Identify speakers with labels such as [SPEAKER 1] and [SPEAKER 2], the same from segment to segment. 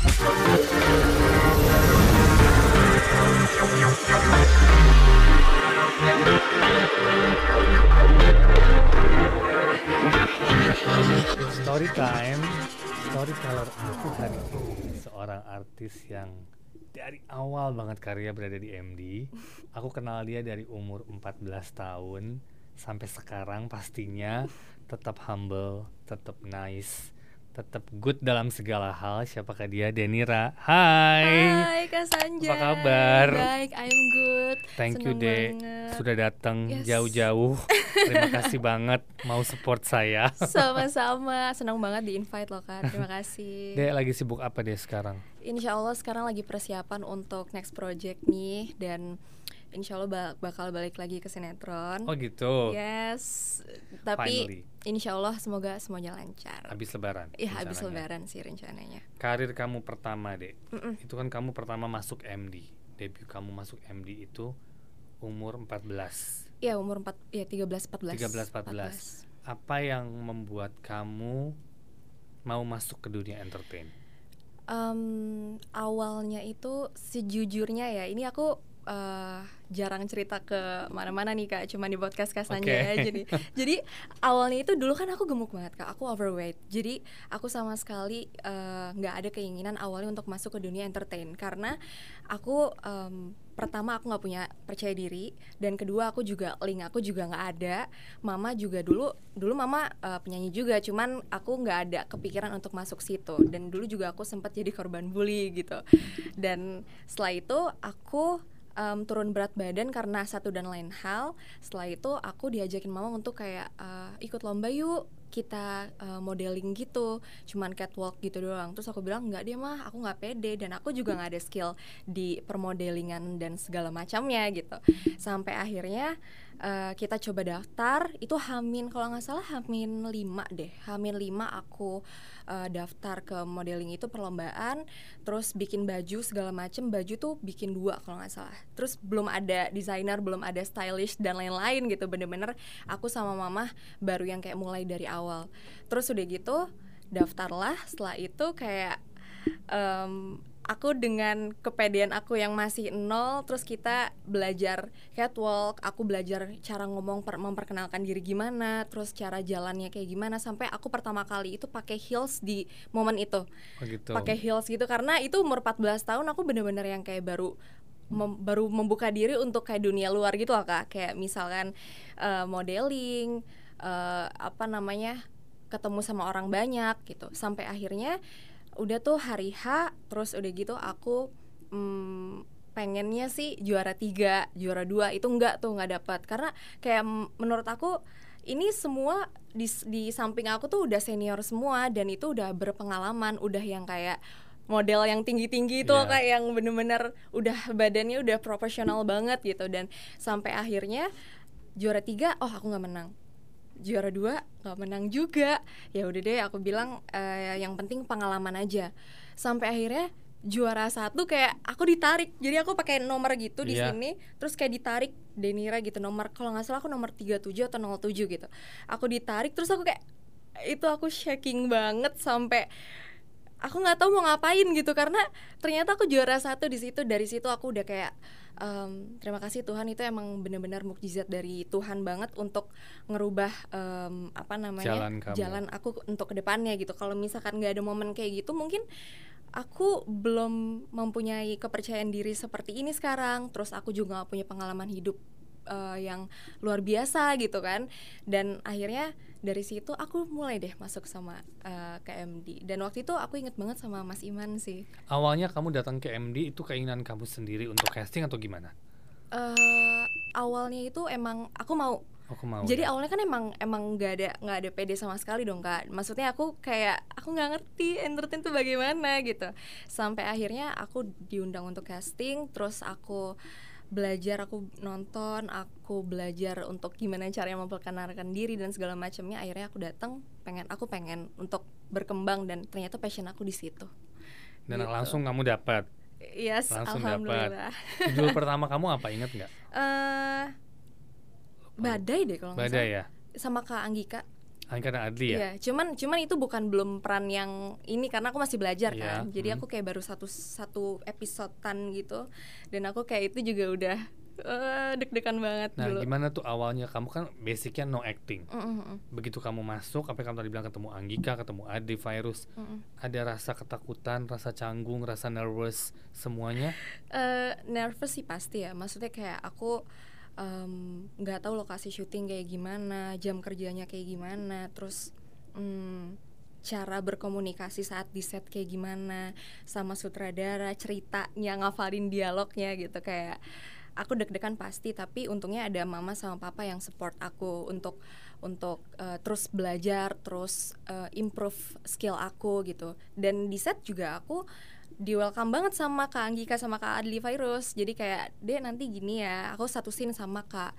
[SPEAKER 1] Story time, storyteller aku hari ini seorang artis yang dari awal banget karya berada di MD. Aku kenal dia dari umur 14 tahun sampai sekarang pastinya tetap humble, tetap nice, tetap good dalam segala hal. Siapakah dia? Denira. Hai.
[SPEAKER 2] Hai Kak Sanjay.
[SPEAKER 1] Apa kabar?
[SPEAKER 2] Baik, I'm good.
[SPEAKER 1] Thank you,
[SPEAKER 2] Senang
[SPEAKER 1] De.
[SPEAKER 2] banget.
[SPEAKER 1] Sudah datang
[SPEAKER 2] Yes.
[SPEAKER 1] jauh-jauh. Terima kasih banget mau support saya.
[SPEAKER 2] Sama-sama, senang banget di invite loh Kak. Terima kasih.
[SPEAKER 1] De lagi sibuk apa deh sekarang?
[SPEAKER 2] Insya Allah sekarang lagi persiapan untuk next project nih dan Insya Allah ba- bakal balik lagi ke sinetron.
[SPEAKER 1] Oh gitu.
[SPEAKER 2] Yes, tapi
[SPEAKER 1] Finally.
[SPEAKER 2] Insya Allah semoga semuanya lancar.
[SPEAKER 1] Habis lebaran.
[SPEAKER 2] Iya habis lebaran sih rencananya.
[SPEAKER 1] Karir kamu pertama, Dek.
[SPEAKER 2] Mm-mm.
[SPEAKER 1] Itu kan kamu pertama masuk MD. Debut kamu masuk MD itu umur 14.
[SPEAKER 2] Iya umur 4 ya 13 14.
[SPEAKER 1] 13 14. Apa yang membuat kamu mau masuk ke dunia entertain?
[SPEAKER 2] Em, awalnya itu sejujurnya ya ini aku eh, jarang cerita ke mana-mana nih kak, cuma di podcast Kak Sanja
[SPEAKER 1] Oke.
[SPEAKER 2] ya. Jadi, jadi awalnya itu dulu kan aku gemuk banget kak, aku overweight. Jadi aku sama sekali eh, nggak ada keinginan awalnya untuk masuk ke dunia entertain karena aku em, pertama aku nggak punya percaya diri dan kedua aku juga link aku juga nggak ada mama juga dulu dulu mama eh, penyanyi juga cuman aku nggak ada kepikiran untuk masuk situ dan dulu juga aku sempat jadi korban bully gitu dan setelah itu aku em, turun berat badan karena satu dan lain hal. Setelah itu aku diajakin mama untuk kayak eh, ikut lomba yuk kita eh, modeling gitu. Cuman catwalk gitu doang. Terus aku bilang nggak dia mah aku nggak pede dan aku juga nggak ada skill di permodelingan dan segala macamnya gitu. Sampai akhirnya eh, kita coba daftar itu Hamin kalau nggak salah Hamin 5 deh. Hamin 5 aku eh, daftar ke modeling itu perlombaan terus bikin baju segala macem. Baju tuh bikin dua kalau nggak salah. Terus belum ada desainer belum ada stylish dan lain-lain gitu. Bener-bener aku sama mama baru yang kayak mulai dari awal. Terus udah gitu daftarlah. Setelah itu kayak em, aku dengan kepedean aku yang masih nol terus kita belajar catwalk aku belajar cara ngomong per- memperkenalkan diri gimana terus cara jalannya kayak gimana sampai aku pertama kali itu pakai heels di momen itu.
[SPEAKER 1] Oh gitu.
[SPEAKER 2] pakai heels gitu karena itu umur 14 tahun aku bener-bener yang kayak baru mem- baru membuka diri untuk kayak dunia luar gitu loh kak. Kayak misalkan eh, modeling eh, apa namanya ketemu sama orang banyak gitu. Sampai akhirnya udah tuh hari H terus udah gitu aku mm, pengennya sih juara tiga juara dua itu enggak tuh nggak dapat. Karena kayak menurut aku ini semua di, di samping aku tuh udah senior semua dan itu udah berpengalaman udah yang kayak model yang tinggi-tinggi itu
[SPEAKER 1] Iya.
[SPEAKER 2] kayak yang bener-bener udah badannya udah profesional banget gitu. Dan sampai akhirnya juara tiga oh aku nggak menang juara dua nggak menang juga. Ya udah deh aku bilang eh, yang penting pengalaman aja. Sampai akhirnya juara satu kayak aku ditarik. Jadi aku pakai nomor gitu di
[SPEAKER 1] Iya.
[SPEAKER 2] sini terus kayak ditarik Denira gitu nomor kalau nggak salah aku nomor 37 atau 07 gitu. Aku ditarik terus aku kayak itu aku shaking banget sampai aku nggak tahu mau ngapain gitu. Karena ternyata aku juara satu di situ dari situ aku udah kayak em, terima kasih Tuhan. Itu emang benar-benar mukjizat dari Tuhan banget untuk ngerubah em, apa namanya
[SPEAKER 1] Jalan kamu.
[SPEAKER 2] aku untuk ke depannya gitu. Kalau misalkan nggak ada momen kayak gitu mungkin aku belum mempunyai kepercayaan diri seperti ini sekarang. Terus aku juga nggak punya pengalaman hidup eh, yang luar biasa gitu kan dan akhirnya dari situ aku mulai deh masuk sama eh, KMD dan waktu itu aku inget banget sama Mas Iman sih
[SPEAKER 1] Awalnya kamu datang ke MD itu keinginan kamu sendiri untuk casting atau gimana?
[SPEAKER 2] eh awalnya itu emang aku mau
[SPEAKER 1] Aku mau.
[SPEAKER 2] jadi
[SPEAKER 1] ya.
[SPEAKER 2] awalnya kan emang emang nggak ada nggak ada PD sama sekali dong kak maksudnya aku kayak aku nggak ngerti entertain tuh bagaimana gitu sampai akhirnya aku diundang untuk casting terus aku belajar aku nonton aku belajar untuk gimana caranya memperkenalkan diri dan segala macamnya akhirnya aku datang pengen aku pengen untuk berkembang dan ternyata passion aku di situ
[SPEAKER 1] Dan
[SPEAKER 2] gitu.
[SPEAKER 1] langsung kamu dapat.
[SPEAKER 2] yes
[SPEAKER 1] langsung
[SPEAKER 2] alhamdulillah
[SPEAKER 1] Judul pertama kamu apa inget nggak?
[SPEAKER 2] eh badai deh kalau
[SPEAKER 1] Badai ya.
[SPEAKER 2] sama kak Anggika
[SPEAKER 1] Angika dan Adli ya
[SPEAKER 2] Iya, cuman cuman itu bukan belum peran yang ini karena aku masih belajar
[SPEAKER 1] Iya,
[SPEAKER 2] kan. Jadi
[SPEAKER 1] hmm.
[SPEAKER 2] aku kayak baru satu satu episodean gitu. Dan aku kayak itu juga udah eh, deg-degan banget
[SPEAKER 1] nah
[SPEAKER 2] dulu.
[SPEAKER 1] gimana tuh awalnya kamu kan basicnya no acting
[SPEAKER 2] Mm, mm, mm,
[SPEAKER 1] begitu kamu masuk apa yang kamu tadi bilang ketemu Anggika ketemu Adli virus
[SPEAKER 2] mm, mm.
[SPEAKER 1] ada rasa ketakutan rasa canggung rasa nervous semuanya
[SPEAKER 2] Eh, nervous sih pasti ya. Maksudnya kayak aku nggak tahu lokasi syuting kayak gimana, jam kerjanya kayak gimana, terus mm, cara berkomunikasi saat di set kayak gimana sama sutradara, ceritanya, ngafalin dialognya gitu. Kayak aku deg-degan pasti tapi untungnya ada mama sama papa yang support aku untuk untuk eh, terus belajar terus eh, improve skill aku gitu. Dan di set juga aku di welcome banget sama Kak Anggika sama Kak Adli Virus. Jadi kayak dia nanti gini ya aku satu scene sama Kak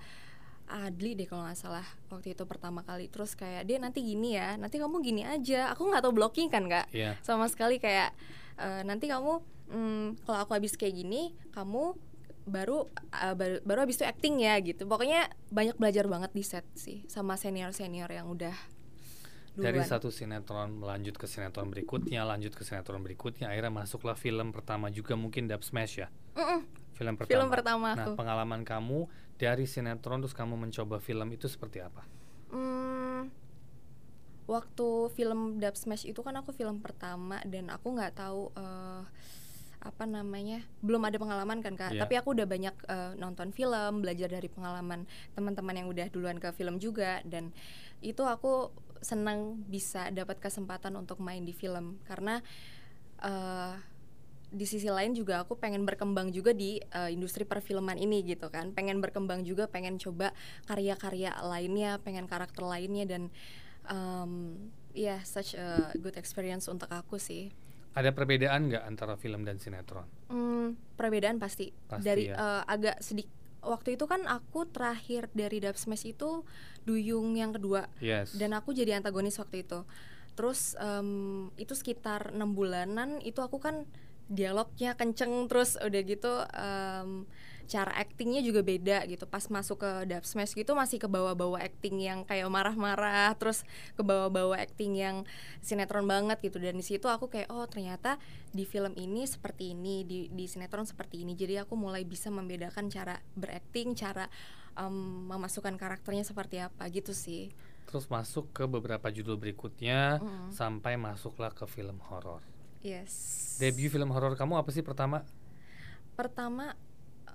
[SPEAKER 2] Adli deh kalau nggak salah waktu itu pertama kali. Terus kayak dia nanti gini ya nanti kamu gini aja. Aku nggak tahu blocking kan kak?
[SPEAKER 1] Ya
[SPEAKER 2] sama sekali kayak eh, nanti kamu mm, kalau aku habis kayak gini kamu baru eh, baru, baru habis itu acting ya gitu. Pokoknya banyak belajar banget di set sih sama senior senior yang udah
[SPEAKER 1] dari
[SPEAKER 2] duluan.
[SPEAKER 1] satu sinetron melanjut ke sinetron berikutnya lanjut ke sinetron berikutnya akhirnya masuklah film pertama juga mungkin Dub Smash ya?
[SPEAKER 2] Mm-mm,
[SPEAKER 1] film pertama.
[SPEAKER 2] film pertama
[SPEAKER 1] nah
[SPEAKER 2] aku.
[SPEAKER 1] pengalaman kamu dari sinetron terus kamu mencoba film itu seperti apa?
[SPEAKER 2] Hmm, waktu film Dub Smash itu kan aku film pertama dan aku nggak tahu eh, apa namanya belum ada pengalaman kan kak.
[SPEAKER 1] Iya.
[SPEAKER 2] tapi aku udah banyak eh, nonton film belajar dari pengalaman teman-teman yang udah duluan ke film juga dan itu aku senang bisa dapat kesempatan untuk main di film. Karena eh, di sisi lain juga aku pengen berkembang juga di eh, industri perfilman ini gitu kan. Pengen berkembang juga pengen coba karya-karya lainnya pengen karakter lainnya dan um, ya such a good experience untuk aku sih.
[SPEAKER 1] Ada perbedaan nggak antara film dan sinetron?
[SPEAKER 2] Hmm, perbedaan pasti,
[SPEAKER 1] Pasti
[SPEAKER 2] dari
[SPEAKER 1] ya.
[SPEAKER 2] eh, agak sedikit waktu itu kan aku terakhir dari Dub Smash itu Duyung yang kedua.
[SPEAKER 1] Yes.
[SPEAKER 2] Dan aku jadi antagonis waktu itu. Terus em, itu sekitar enam bulanan itu aku kan dialognya kenceng terus udah gitu em, cara actingnya juga beda gitu. Pas masuk ke Dub Smash gitu masih ke bawah-bawah acting yang kayak marah-marah terus ke bawah-bawah acting yang sinetron banget gitu. Dan di situ aku kayak oh ternyata di film ini seperti ini di di sinetron seperti ini. Jadi aku mulai bisa membedakan cara berakting cara em, memasukkan karakternya seperti apa gitu sih.
[SPEAKER 1] Terus masuk ke beberapa judul berikutnya
[SPEAKER 2] Mm.
[SPEAKER 1] sampai masuklah ke film horor
[SPEAKER 2] Yes.
[SPEAKER 1] debut film horor kamu apa sih pertama
[SPEAKER 2] Pertama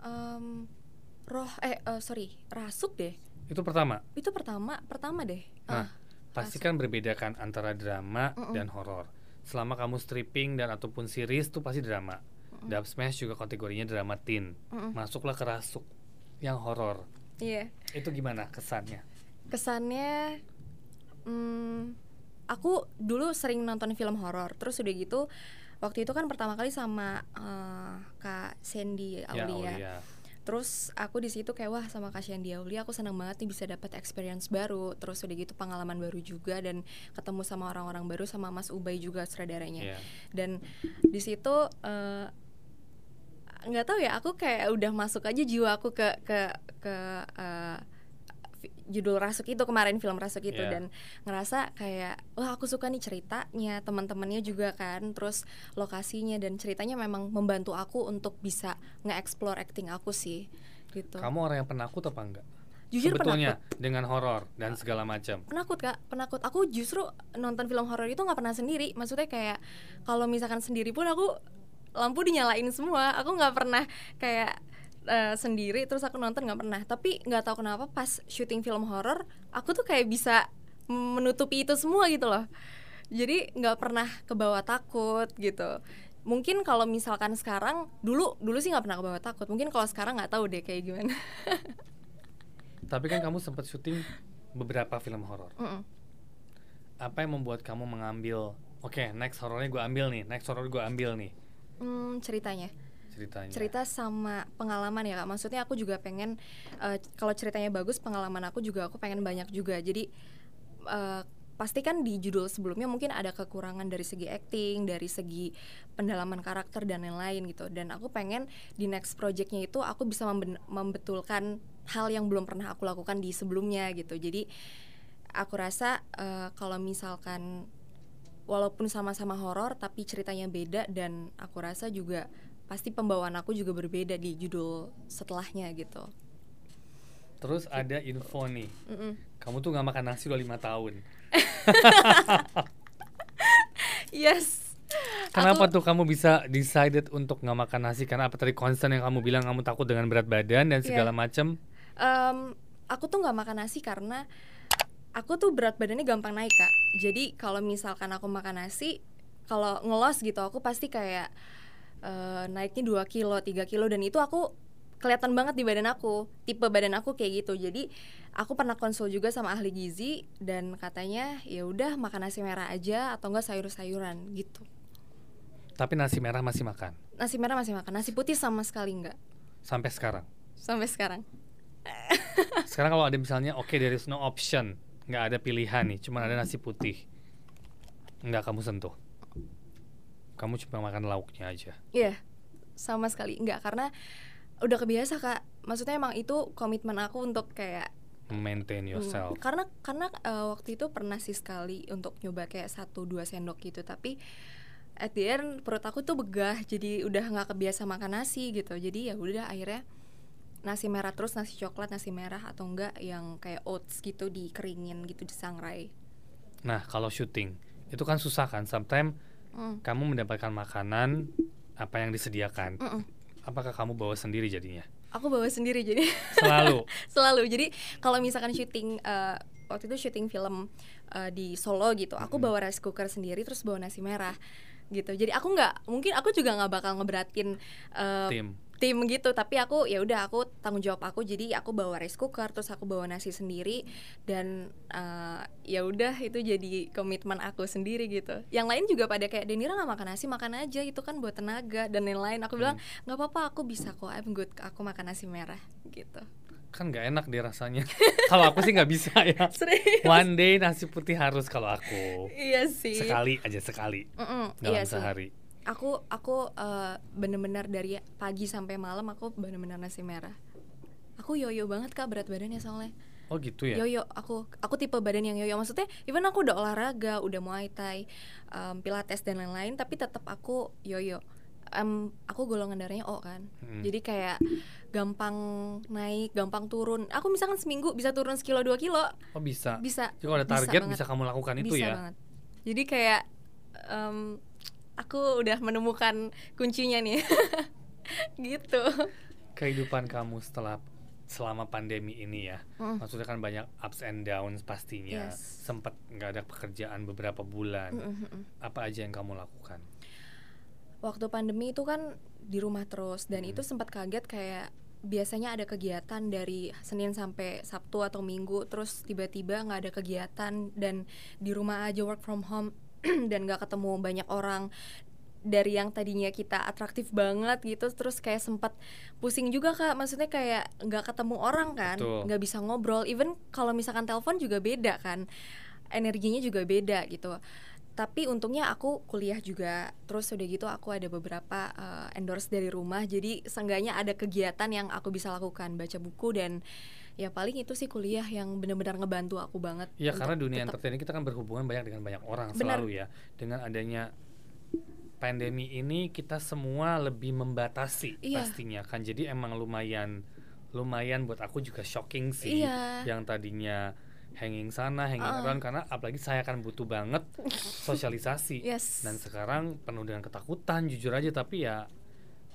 [SPEAKER 2] em, roh eh eh, sorry rasuk deh.
[SPEAKER 1] itu pertama
[SPEAKER 2] Itu pertama pertama deh.
[SPEAKER 1] Nah,
[SPEAKER 2] Ah,
[SPEAKER 1] pasti kan berbedakan antara drama
[SPEAKER 2] Mm-mm.
[SPEAKER 1] dan horor. Selama kamu stripping dan ataupun series tuh pasti drama. Dub Smash juga kategorinya drama teen.
[SPEAKER 2] Mm-mm.
[SPEAKER 1] Masuklah ke Rasuk yang horor.
[SPEAKER 2] Iya.
[SPEAKER 1] Itu gimana kesannya?
[SPEAKER 2] Kesannya hmm, aku dulu sering nonton film horor. Terus udah gitu waktu itu kan pertama kali sama eh, Kak Sandy
[SPEAKER 1] Ya,
[SPEAKER 2] Aulia.
[SPEAKER 1] Aulia.
[SPEAKER 2] Terus aku di situ kayak wah sama Kak Sandy Aulia aku senang banget nih bisa dapat experience baru. Terus udah gitu pengalaman baru juga dan ketemu sama orang-orang baru sama Mas Ubay juga sutradaranya.
[SPEAKER 1] Iya.
[SPEAKER 2] dan di situ eh, nggak tahu ya aku kayak udah masuk aja jiwa aku ke ke ke fi- judul Rasuk itu kemarin film Rasuk itu
[SPEAKER 1] Iya.
[SPEAKER 2] dan ngerasa kayak wah aku suka nih ceritanya teman-temannya juga kan terus lokasinya dan ceritanya memang membantu aku untuk bisa nge-explore acting aku sih gitu
[SPEAKER 1] Kamu orang yang penakut apa enggak?
[SPEAKER 2] jujur
[SPEAKER 1] Sebetulnya
[SPEAKER 2] penakut
[SPEAKER 1] dengan horor dan segala macam.
[SPEAKER 2] penakut kak penakut aku justru nonton film horor itu nggak pernah sendiri maksudnya kayak kalau misalkan sendiri pun aku lampu dinyalain semua aku nggak pernah kayak eh, sendiri terus aku nonton nggak pernah. Tapi nggak tahu kenapa pas syuting film horor aku tuh kayak bisa menutupi itu semua gitu loh. Jadi nggak pernah kebawa takut gitu. Mungkin kalau misalkan sekarang dulu dulu sih nggak pernah kebawa takut. Mungkin kalau sekarang nggak tahu deh kayak gimana.
[SPEAKER 1] Tapi kan kamu sempat syuting beberapa film horor.
[SPEAKER 2] Mm-mm.
[SPEAKER 1] Apa yang membuat kamu mengambil Oke, next horornya gue ambil nih, next horor gue ambil nih?
[SPEAKER 2] Hmm, ceritanya
[SPEAKER 1] ceritanya.
[SPEAKER 2] cerita sama pengalaman ya kak. Maksudnya aku juga pengen eh, kalau ceritanya bagus pengalaman aku juga aku pengen banyak juga. Jadi eh, pasti kan di judul sebelumnya mungkin ada kekurangan dari segi acting dari segi pendalaman karakter dan lain-lain gitu. Dan aku pengen di next projectnya itu aku bisa membetulkan hal yang belum pernah aku lakukan di sebelumnya gitu. Jadi aku rasa uh, kalau misalkan walaupun sama-sama horor tapi ceritanya beda dan aku rasa juga pasti pembawaan aku juga berbeda di judul setelahnya gitu.
[SPEAKER 1] Terus ada info nih, mm -mm. kamu tuh nggak makan nasi udah lima tahun.
[SPEAKER 2] yes.
[SPEAKER 1] Kenapa aku, tuh kamu bisa decided untuk nggak makan nasi? Karena apa tadi concern yang kamu bilang kamu takut dengan berat badan dan segala yeah. macam?
[SPEAKER 2] Um, aku tuh nggak makan nasi karena aku tuh berat badannya gampang naik kak jadi kalau misalkan aku makan nasi kalau ngelos gitu aku pasti kayak uh, naiknya 2 kilo 3 kilo dan itu aku kelihatan banget di badan aku tipe badan aku kayak gitu. Jadi aku pernah konsul juga sama ahli gizi dan katanya ya udah makan nasi merah aja atau enggak sayur-sayuran gitu.
[SPEAKER 1] Tapi nasi merah masih makan?
[SPEAKER 2] Nasi merah masih makan. Nasi putih sama sekali enggak
[SPEAKER 1] sampai sekarang?
[SPEAKER 2] Sampai sekarang.
[SPEAKER 1] Sekarang kalau ada misalnya oke okay, there is no option. Nggak ada pilihan nih cuma ada nasi putih. Nggak kamu sentuh kamu cuma makan lauknya aja.
[SPEAKER 2] Iya yeah, sama sekali. Nggak karena udah kebiasa kak. Maksudnya emang itu komitmen aku untuk kayak
[SPEAKER 1] maintain hmm, yourself.
[SPEAKER 2] hmm, karena karena uh, waktu itu pernah sih sekali untuk nyoba kayak satu dua sendok gitu. Tapi at the end perut aku tuh begah jadi udah nggak kebiasa makan nasi gitu. Jadi ya udah akhirnya nasi merah terus nasi coklat nasi merah atau enggak yang kayak oats gitu dikeringin gitu disangrai
[SPEAKER 1] nah kalau syuting itu kan susah kan? Sometimes mm. kamu mendapatkan makanan apa yang disediakan? Mm -mm. apakah kamu bawa sendiri jadinya?
[SPEAKER 2] Aku bawa sendiri jadi
[SPEAKER 1] selalu?
[SPEAKER 2] Selalu. Jadi kalau misalkan syuting uh, waktu itu syuting film uh, di Solo gitu aku mm bawa rice cooker sendiri terus bawa nasi merah gitu. Jadi aku nggak mungkin aku juga nggak bakal ngeberatin uh,
[SPEAKER 1] tim
[SPEAKER 2] tim gitu. Tapi aku ya udah aku tanggung jawab aku. Jadi aku bawa rice cooker terus aku bawa nasi sendiri. Dan uh, ya udah itu jadi komitmen aku sendiri gitu. Yang lain juga pada kayak Denira nggak makan nasi makan aja. Itu kan buat tenaga dan lain-lain aku bilang hmm. nggak apa-apa aku bisa kok. I'm good. Aku makan nasi merah gitu.
[SPEAKER 1] Kan nggak enak deh rasanya. Kalau aku sih nggak bisa ya.
[SPEAKER 2] Serius?
[SPEAKER 1] one day nasi putih harus kalau aku.
[SPEAKER 2] Iya sih.
[SPEAKER 1] Sekali aja sekali. Mm -mm, dalam iya sehari.
[SPEAKER 2] sih aku aku uh, bener-bener dari pagi sampai malam aku bener-bener nasi merah. Aku yoyo banget kak berat badannya soalnya.
[SPEAKER 1] Oh gitu ya?
[SPEAKER 2] Yoyo aku aku tipe badan yang yoyo. Maksudnya even aku udah olahraga udah muay thai um, pilates dan lain-lain tapi tetap aku yoyo. Um, aku golongan darahnya O kan. Hmm. jadi kayak gampang naik gampang turun. Aku misalkan seminggu bisa turun sekilo dua kilo.
[SPEAKER 1] Oh bisa?
[SPEAKER 2] Bisa.
[SPEAKER 1] Jadi kalau ada target bisa, bisa kamu lakukan itu
[SPEAKER 2] bisa
[SPEAKER 1] ya?
[SPEAKER 2] banget. jadi kayak um, aku udah menemukan kuncinya nih gitu
[SPEAKER 1] kehidupan kamu setelah selama pandemi ini ya mm. maksudnya kan banyak ups and downs pastinya yes. sempat nggak ada pekerjaan beberapa bulan mm -hmm. apa aja yang kamu lakukan
[SPEAKER 2] waktu pandemi itu kan di rumah terus dan mm. itu sempat kaget kayak biasanya ada kegiatan dari Senin sampai Sabtu atau Minggu terus tiba-tiba nggak ada kegiatan dan di rumah aja work from home dan gak ketemu banyak orang dari yang tadinya kita atraktif banget gitu terus kayak sempat pusing juga kak. Maksudnya kayak nggak ketemu orang kan nggak bisa ngobrol. Even kalau misalkan telepon juga beda kan energinya juga beda gitu. Tapi untungnya aku kuliah juga terus udah gitu aku ada beberapa uh, endorse dari rumah. Jadi seenggaknya ada kegiatan yang aku bisa lakukan baca buku dan ya paling itu sih kuliah yang benar-benar ngebantu aku banget
[SPEAKER 1] ya karena dunia entertain kita kan berhubungan banyak dengan banyak orang Bener. selalu ya dengan adanya pandemi ini kita semua lebih membatasi iya. pastinya kan jadi emang lumayan lumayan buat aku juga shocking sih
[SPEAKER 2] iya.
[SPEAKER 1] yang tadinya hanging sana hanging uh. around karena apalagi saya kan butuh banget sosialisasi
[SPEAKER 2] yes.
[SPEAKER 1] dan sekarang penuh dengan ketakutan jujur aja tapi ya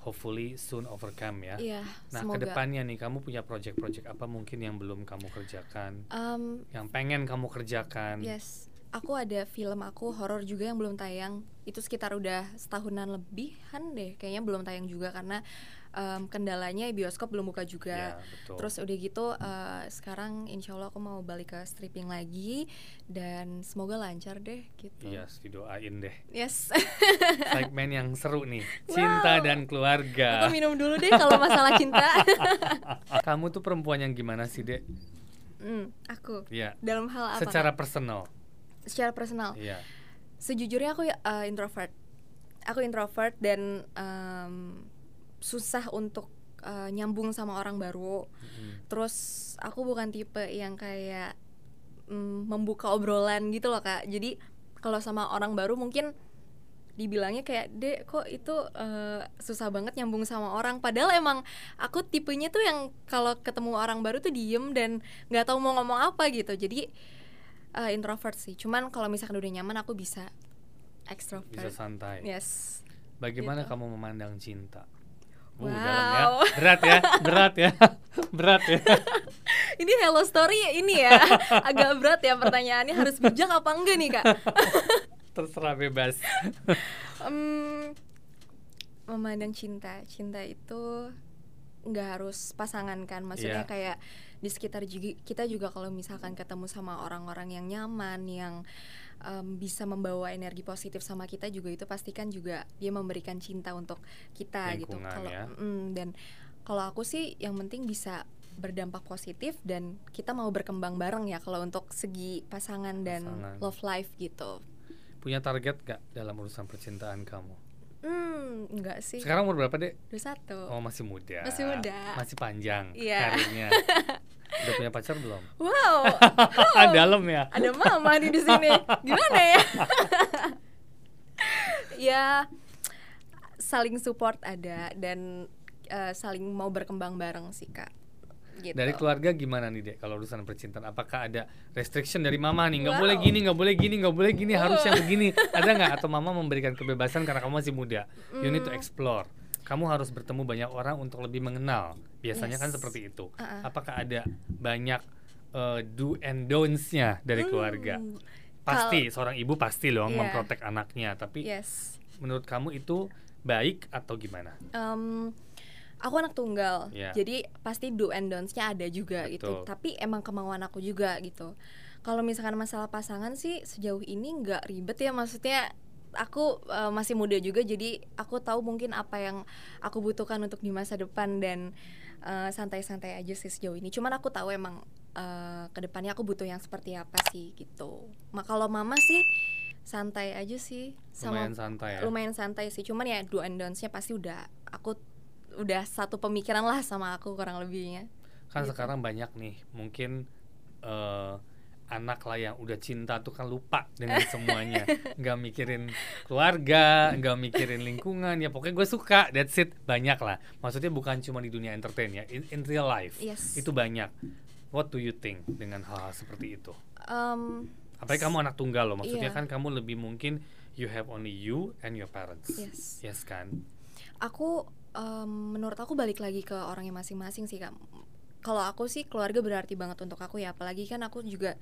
[SPEAKER 1] hopefully soon overcome ya.
[SPEAKER 2] Iya,
[SPEAKER 1] nah
[SPEAKER 2] semoga.
[SPEAKER 1] ke depannya nih kamu punya project-project apa mungkin yang belum kamu kerjakan,
[SPEAKER 2] um,
[SPEAKER 1] yang pengen kamu kerjakan?
[SPEAKER 2] Yes, aku ada film aku horor juga yang belum tayang. Itu sekitar udah setahunan lebihan deh, kayaknya belum tayang juga karena um, kendalanya bioskop belum buka juga.
[SPEAKER 1] Ya.
[SPEAKER 2] Terus udah gitu uh, sekarang insya Allah aku mau balik ke stripping lagi dan semoga lancar deh gitu.
[SPEAKER 1] Yes, didoain deh.
[SPEAKER 2] Yes.
[SPEAKER 1] Segmen yang seru nih, cinta wow. dan keluarga.
[SPEAKER 2] Aku minum dulu deh kalau masalah cinta.
[SPEAKER 1] Kamu tuh perempuan yang gimana sih dek?
[SPEAKER 2] Hmm, aku.
[SPEAKER 1] Iya.
[SPEAKER 2] Dalam hal apa?
[SPEAKER 1] Secara personal.
[SPEAKER 2] Secara personal.
[SPEAKER 1] Iya.
[SPEAKER 2] Sejujurnya aku uh, introvert. Aku introvert dan um, susah untuk uh, nyambung sama orang baru. Hmm. Terus aku bukan tipe yang kayak mm, membuka obrolan gitu loh kak jadi kalau sama orang baru mungkin dibilangnya kayak dek kok itu uh, susah banget nyambung sama orang padahal emang aku tipenya tuh yang kalau ketemu orang baru tuh diem dan nggak tahu mau ngomong apa gitu jadi uh, introvert sih. Cuman kalau misalkan udah nyaman aku bisa extrovert.
[SPEAKER 1] Bisa santai.
[SPEAKER 2] Yes.
[SPEAKER 1] Bagaimana
[SPEAKER 2] gitu.
[SPEAKER 1] kamu memandang cinta?
[SPEAKER 2] Wow.
[SPEAKER 1] Uh, dalam ya. Berat ya berat ya. Berat ya.
[SPEAKER 2] Ini hello story ini ya. Agak berat ya pertanyaannya. Harus bijak apa enggak nih kak?
[SPEAKER 1] Terserah bebas.
[SPEAKER 2] Um, memandang cinta. Cinta itu nggak harus pasangan kan? Maksudnya yeah. kayak di sekitar juga, kita juga kalau misalkan ketemu sama orang-orang yang nyaman yang um, bisa membawa energi positif sama kita juga itu pastikan juga dia memberikan cinta untuk kita gitu. Lingkungan, gitu kalau ya. mm, dan kalau aku sih yang penting bisa berdampak positif dan kita mau berkembang bareng ya kalau untuk segi pasangan dan pasangan. love life gitu
[SPEAKER 1] punya target gak dalam urusan percintaan kamu?
[SPEAKER 2] Hmm, enggak sih.
[SPEAKER 1] Sekarang umur berapa, Dek?
[SPEAKER 2] 21.
[SPEAKER 1] Oh, masih muda.
[SPEAKER 2] Masih muda.
[SPEAKER 1] Masih panjang
[SPEAKER 2] yeah.
[SPEAKER 1] karirnya. Udah punya pacar belum?
[SPEAKER 2] Wow.
[SPEAKER 1] oh, Dalam ya.
[SPEAKER 2] Ada mama nih di sini. Gimana ya? ya saling support ada dan uh, saling mau berkembang bareng sih, Kak
[SPEAKER 1] gitu. Dari keluarga gimana nih dek kalau urusan percintaan? Apakah ada restriction dari mama nih? Nggak wow. boleh gini, nggak boleh gini, nggak boleh gini, harus yang begini. Ada nggak? Atau mama memberikan kebebasan karena kamu masih muda? You need to mm. explore. Kamu harus bertemu banyak orang untuk lebih mengenal. Biasanya kan yes. kan seperti itu. Uh -uh. Apakah ada banyak uh, do and don'ts-nya dari mm. keluarga? Pasti Kal seorang ibu pasti loh yeah. memprotek anaknya. Tapi yes. menurut kamu itu baik atau gimana?
[SPEAKER 2] Um, aku anak tunggal yeah. jadi pasti do and don'ts-nya ada juga gitu. Betul. gitu tapi emang kemauan aku juga gitu kalau misalkan masalah pasangan sih sejauh ini nggak ribet ya maksudnya aku uh, masih muda juga jadi aku tahu mungkin apa yang aku butuhkan untuk di masa depan dan santai eh, santai-santai aja sih sejauh ini cuman aku tahu emang uh, ke depannya aku butuh yang seperti apa sih gitu mak kalau mama sih santai aja sih
[SPEAKER 1] sama lumayan santai ya?
[SPEAKER 2] lumayan santai sih cuman ya do and don'ts-nya pasti udah aku udah satu pemikiran lah sama aku kurang lebihnya
[SPEAKER 1] kan gitu. sekarang banyak nih mungkin uh, anak lah yang udah cinta tuh kan lupa dengan semuanya. Nggak mikirin keluarga nggak mikirin lingkungan ya pokoknya gue suka that's it banyak lah. Maksudnya bukan cuma di dunia entertain ya in, in real life
[SPEAKER 2] yes.
[SPEAKER 1] itu banyak. What do you think dengan hal, -hal seperti itu?
[SPEAKER 2] Um,
[SPEAKER 1] apalagi kamu anak tunggal loh maksudnya yeah. kan kamu lebih mungkin you have only you and your parents.
[SPEAKER 2] Yes,
[SPEAKER 1] yes kan?
[SPEAKER 2] Aku um, menurut aku balik lagi ke orangnya masing-masing sih kak kalau aku sih keluarga berarti banget untuk aku ya apalagi kan aku juga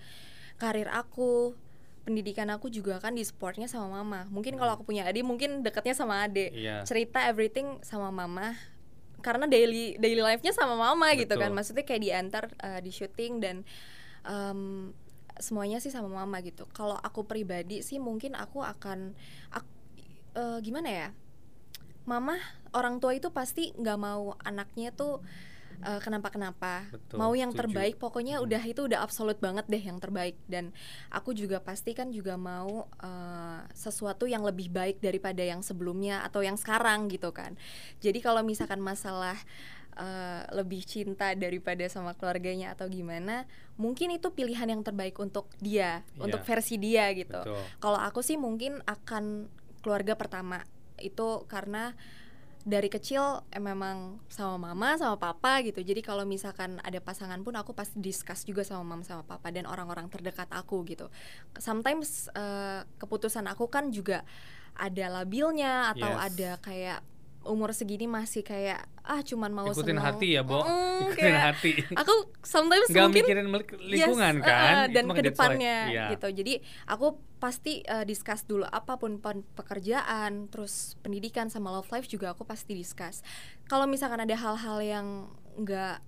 [SPEAKER 2] karir aku pendidikan aku juga kan di supportnya sama mama. Mungkin kalau aku punya adik mungkin dekatnya sama adik.
[SPEAKER 1] Yeah.
[SPEAKER 2] cerita everything sama mama karena daily daily life-nya sama mama Betul. gitu kan. Maksudnya kayak diantar uh, di syuting dan um, semuanya sih sama mama gitu. Kalau aku pribadi sih mungkin aku akan aku, uh, gimana ya? Mama orang tua itu pasti nggak mau anaknya tuh uh, kenapa-kenapa mau yang setuju. terbaik pokoknya hmm. udah itu udah absolut banget deh yang terbaik dan aku juga pasti kan juga mau uh, sesuatu yang lebih baik daripada yang sebelumnya atau yang sekarang gitu kan jadi kalau misalkan masalah uh, lebih cinta daripada sama keluarganya atau gimana mungkin itu pilihan yang terbaik untuk dia yeah. untuk versi dia gitu kalau aku sih mungkin akan keluarga pertama itu karena dari kecil eh, memang sama mama sama papa gitu jadi kalau misalkan ada pasangan pun aku pasti discuss juga sama mama sama papa dan orang-orang terdekat aku gitu sometimes uh, keputusan aku kan juga ada labilnya atau yes. ada kayak umur segini masih kayak ah cuman mau
[SPEAKER 1] ikutin
[SPEAKER 2] seneng.
[SPEAKER 1] hati ya Bo. Mm, ikutin hati.
[SPEAKER 2] aku sometimes
[SPEAKER 1] Gak mungkin mikirin lingkungan
[SPEAKER 2] yes,
[SPEAKER 1] kan?
[SPEAKER 2] uh, dan ke depannya yeah. gitu. Jadi aku pasti uh, discuss dulu apa pun pekerjaan terus pendidikan sama love life juga aku pasti discuss. Kalau misalkan ada hal-hal yang nggak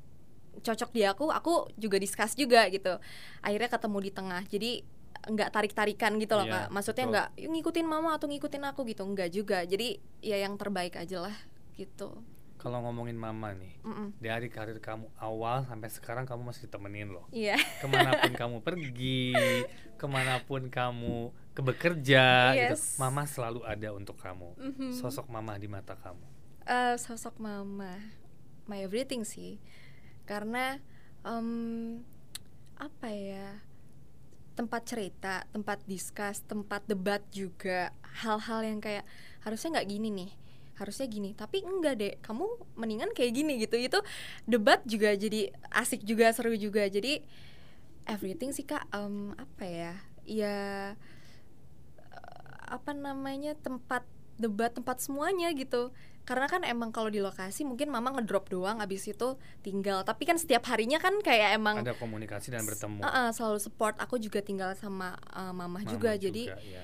[SPEAKER 2] cocok di aku aku juga discuss juga gitu. Akhirnya ketemu di tengah. Jadi nggak tarik-tarikan gitu loh yeah, kak. Maksudnya nggak ngikutin mama atau ngikutin aku gitu. Nggak juga. Jadi ya yang terbaik aja lah gitu.
[SPEAKER 1] Kalau ngomongin mama nih mm -mm. dari karir kamu awal sampai sekarang kamu masih temenin loh.
[SPEAKER 2] Yeah.
[SPEAKER 1] ke mana pun kamu pergi ke mana pun kamu kebekerja gitu, yes. gitu mama selalu ada untuk kamu. Mm -hmm. sosok mama di mata kamu.
[SPEAKER 2] Uh, sosok mama my everything sih. Karena um, apa ya tempat cerita, tempat discuss, tempat debat juga hal-hal yang kayak harusnya nggak gini nih, harusnya gini. Tapi enggak deh, kamu mendingan kayak gini gitu. Itu debat juga jadi asik juga, seru juga. Jadi everything sih kak, um, apa ya, ya apa namanya tempat debat, tempat semuanya gitu karena kan emang kalau di lokasi mungkin mama ngedrop doang abis itu tinggal. Tapi kan setiap harinya kan kayak emang
[SPEAKER 1] ada komunikasi dan bertemu.
[SPEAKER 2] Uh, uh, selalu support. Aku juga tinggal sama uh, mama,
[SPEAKER 1] Mama
[SPEAKER 2] juga, jadi
[SPEAKER 1] ya.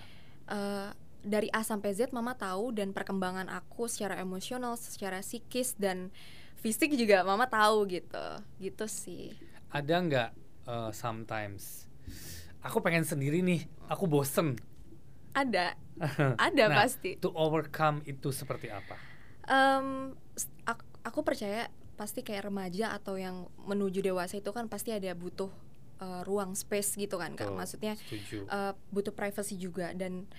[SPEAKER 2] uh, dari A sampai Z mama tahu dan perkembangan aku secara emosional secara psikis dan fisik juga mama tahu gitu. Gitu sih.
[SPEAKER 1] Ada nggak uh, sometimes? Aku pengen sendiri nih. Aku bosen.
[SPEAKER 2] Ada. Ada
[SPEAKER 1] Nah,
[SPEAKER 2] pasti.
[SPEAKER 1] to overcome itu seperti apa
[SPEAKER 2] Em, s- ak- aku percaya pasti kayak remaja atau yang menuju dewasa itu kan pasti ada butuh eh, ruang space gitu kan kak.
[SPEAKER 1] Betul,
[SPEAKER 2] maksudnya
[SPEAKER 1] setuju.
[SPEAKER 2] eh, butuh privacy juga. Dan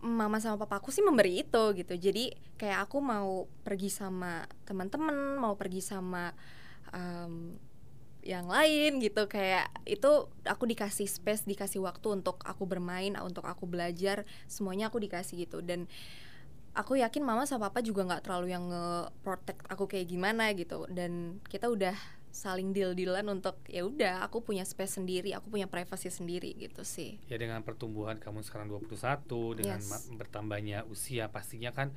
[SPEAKER 2] mama sama papaku sih memberi itu gitu. Jadi kayak aku mau pergi sama teman-teman mau pergi sama em, yang lain gitu. Kayak itu aku dikasih space dikasih waktu untuk aku bermain untuk aku belajar semuanya aku dikasih gitu. Dan aku yakin mama sama papa juga nggak terlalu yang nge-protect aku kayak gimana gitu dan kita udah saling deal-dealan untuk ya udah aku punya space sendiri aku punya privacy sendiri gitu sih
[SPEAKER 1] ya dengan pertumbuhan kamu sekarang 21 dengan
[SPEAKER 2] Yes.
[SPEAKER 1] bertambahnya usia pastinya kan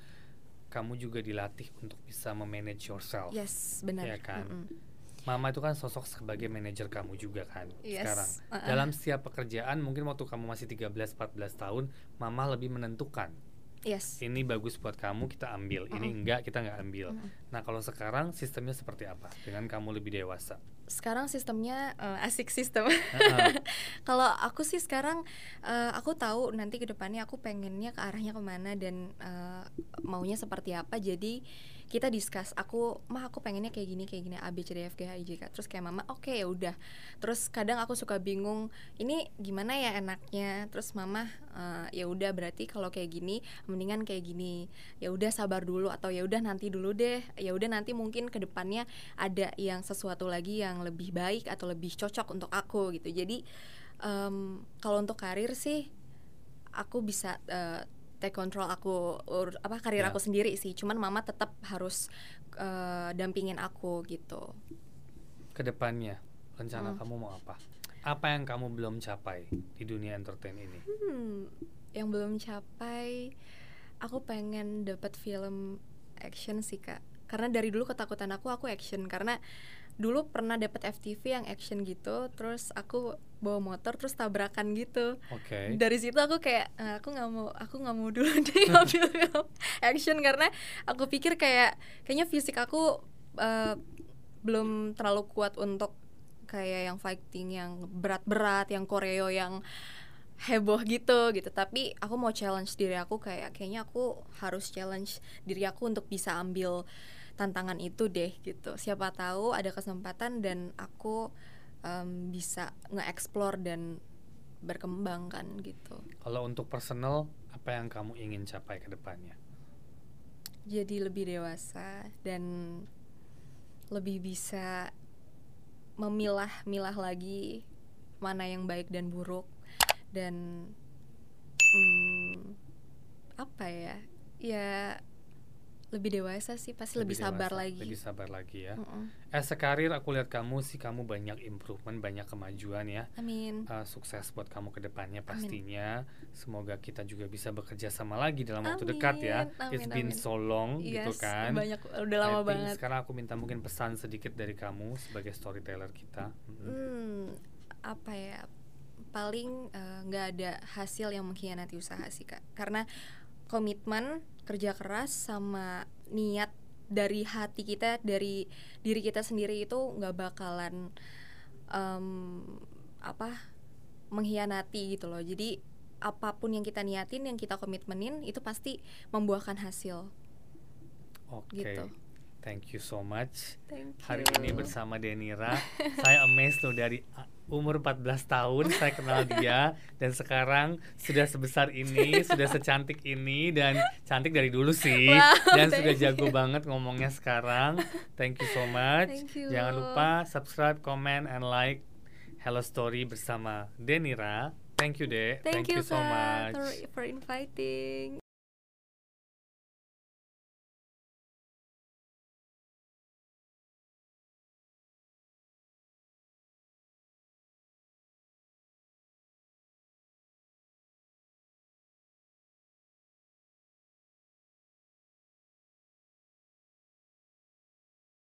[SPEAKER 1] kamu juga dilatih untuk bisa memanage yourself
[SPEAKER 2] yes benar
[SPEAKER 1] Iya kan?
[SPEAKER 2] Mm-mm.
[SPEAKER 1] Mama itu kan sosok sebagai manajer kamu juga kan
[SPEAKER 2] Yes,
[SPEAKER 1] sekarang.
[SPEAKER 2] uh-uh.
[SPEAKER 1] Dalam setiap pekerjaan mungkin waktu kamu masih 13 14 tahun, mama lebih menentukan.
[SPEAKER 2] Yes
[SPEAKER 1] Ini bagus buat kamu kita ambil, ini
[SPEAKER 2] Mm-mm.
[SPEAKER 1] enggak kita nggak ambil.
[SPEAKER 2] Mm-mm.
[SPEAKER 1] Nah, kalau sekarang sistemnya seperti apa? Dengan kamu lebih dewasa.
[SPEAKER 2] sekarang sistemnya eh, asik sistem
[SPEAKER 1] Heeh.
[SPEAKER 2] kalau aku sih sekarang eh, aku tahu nanti ke depannya aku pengennya ke arahnya ke mana dan eh, maunya seperti apa jadi kita discuss aku mah aku pengennya kayak gini kayak gini A B C D F G H I J K. Terus kayak mama oke ya udah. Terus kadang aku suka bingung ini gimana ya enaknya? Terus mama eh, ya udah berarti kalau kayak gini mendingan kayak gini. Ya udah sabar dulu atau ya udah nanti dulu deh. Ya udah nanti mungkin ke depannya ada yang sesuatu lagi yang lebih baik atau lebih cocok untuk aku gitu. Jadi em, kalau untuk karir sih aku bisa eh, take control aku ur- apa karir
[SPEAKER 1] Ya.
[SPEAKER 2] aku sendiri sih cuman mama tetap harus eh, dampingin aku gitu
[SPEAKER 1] Ke depannya, rencana
[SPEAKER 2] Hmm.
[SPEAKER 1] kamu mau apa? Apa yang kamu belum capai di dunia entertain ini?
[SPEAKER 2] Hmm, yang belum capai aku pengen dapat film action sih kak karena dari dulu ketakutan aku aku action karena dulu pernah dapat FTV yang action gitu terus aku bawa motor terus tabrakan gitu
[SPEAKER 1] Oke.
[SPEAKER 2] dari situ aku kayak "Eh, aku nggak mau aku nggak mau dulu deh ngambil film action karena aku pikir kayak kayaknya fisik aku eh, belum terlalu kuat untuk kayak yang fighting yang berat-berat yang koreo yang heboh gitu gitu tapi aku mau challenge diri aku kayak kayaknya aku harus challenge diri aku untuk bisa ambil tantangan itu deh gitu. Siapa tahu ada kesempatan dan aku em, bisa nge-explore dan berkembang kan gitu.
[SPEAKER 1] Kalau untuk personal, apa yang kamu ingin capai ke depannya?
[SPEAKER 2] jadi lebih dewasa dan lebih bisa memilah-milah lagi mana yang baik dan buruk dan hmm, apa ya? Ya lebih dewasa sih pasti lebih, sabar
[SPEAKER 1] dewasa,
[SPEAKER 2] lagi
[SPEAKER 1] Lebih sabar lagi ya.
[SPEAKER 2] Mm-mm.
[SPEAKER 1] As a karir aku lihat kamu sih kamu banyak improvement, banyak kemajuan ya.
[SPEAKER 2] amin
[SPEAKER 1] Uh, sukses buat kamu ke depannya pastinya. Semoga kita juga bisa bekerja sama lagi dalam waktu
[SPEAKER 2] Amin,
[SPEAKER 1] dekat ya.
[SPEAKER 2] amin,
[SPEAKER 1] It's been
[SPEAKER 2] amin.
[SPEAKER 1] so long gitu
[SPEAKER 2] Yes,
[SPEAKER 1] kan.
[SPEAKER 2] banyak udah lama
[SPEAKER 1] think
[SPEAKER 2] banget
[SPEAKER 1] Sekarang aku minta mungkin pesan sedikit dari kamu sebagai storyteller kita. Mm-mm.
[SPEAKER 2] Hmm, apa ya? Paling eh, nggak ada hasil yang mengkhianati usaha sih kak. Karena komitmen, kerja keras, sama niat dari hati kita, dari diri kita sendiri itu nggak bakalan em, apa mengkhianati gitu loh. Jadi apa pun yang kita niatin, yang kita komitmenin itu pasti membuahkan hasil.
[SPEAKER 1] Oke.
[SPEAKER 2] Gitu.
[SPEAKER 1] Thank you so much.
[SPEAKER 2] Thank
[SPEAKER 1] Hari
[SPEAKER 2] you.
[SPEAKER 1] ini bersama Denira, saya amazed loh dari uh, umur 14 tahun saya kenal dia dan sekarang sudah sebesar ini, sudah secantik ini dan cantik dari dulu sih
[SPEAKER 2] Wow,
[SPEAKER 1] dan sudah
[SPEAKER 2] thank
[SPEAKER 1] jago
[SPEAKER 2] you.
[SPEAKER 1] banget ngomongnya sekarang. Thank you so much.
[SPEAKER 2] Thank you.
[SPEAKER 1] Jangan lupa subscribe, comment and like Hello Story bersama Denira. Thank you, Dek.
[SPEAKER 2] Thank, you,
[SPEAKER 1] so
[SPEAKER 2] Kak,
[SPEAKER 1] much.
[SPEAKER 2] for inviting.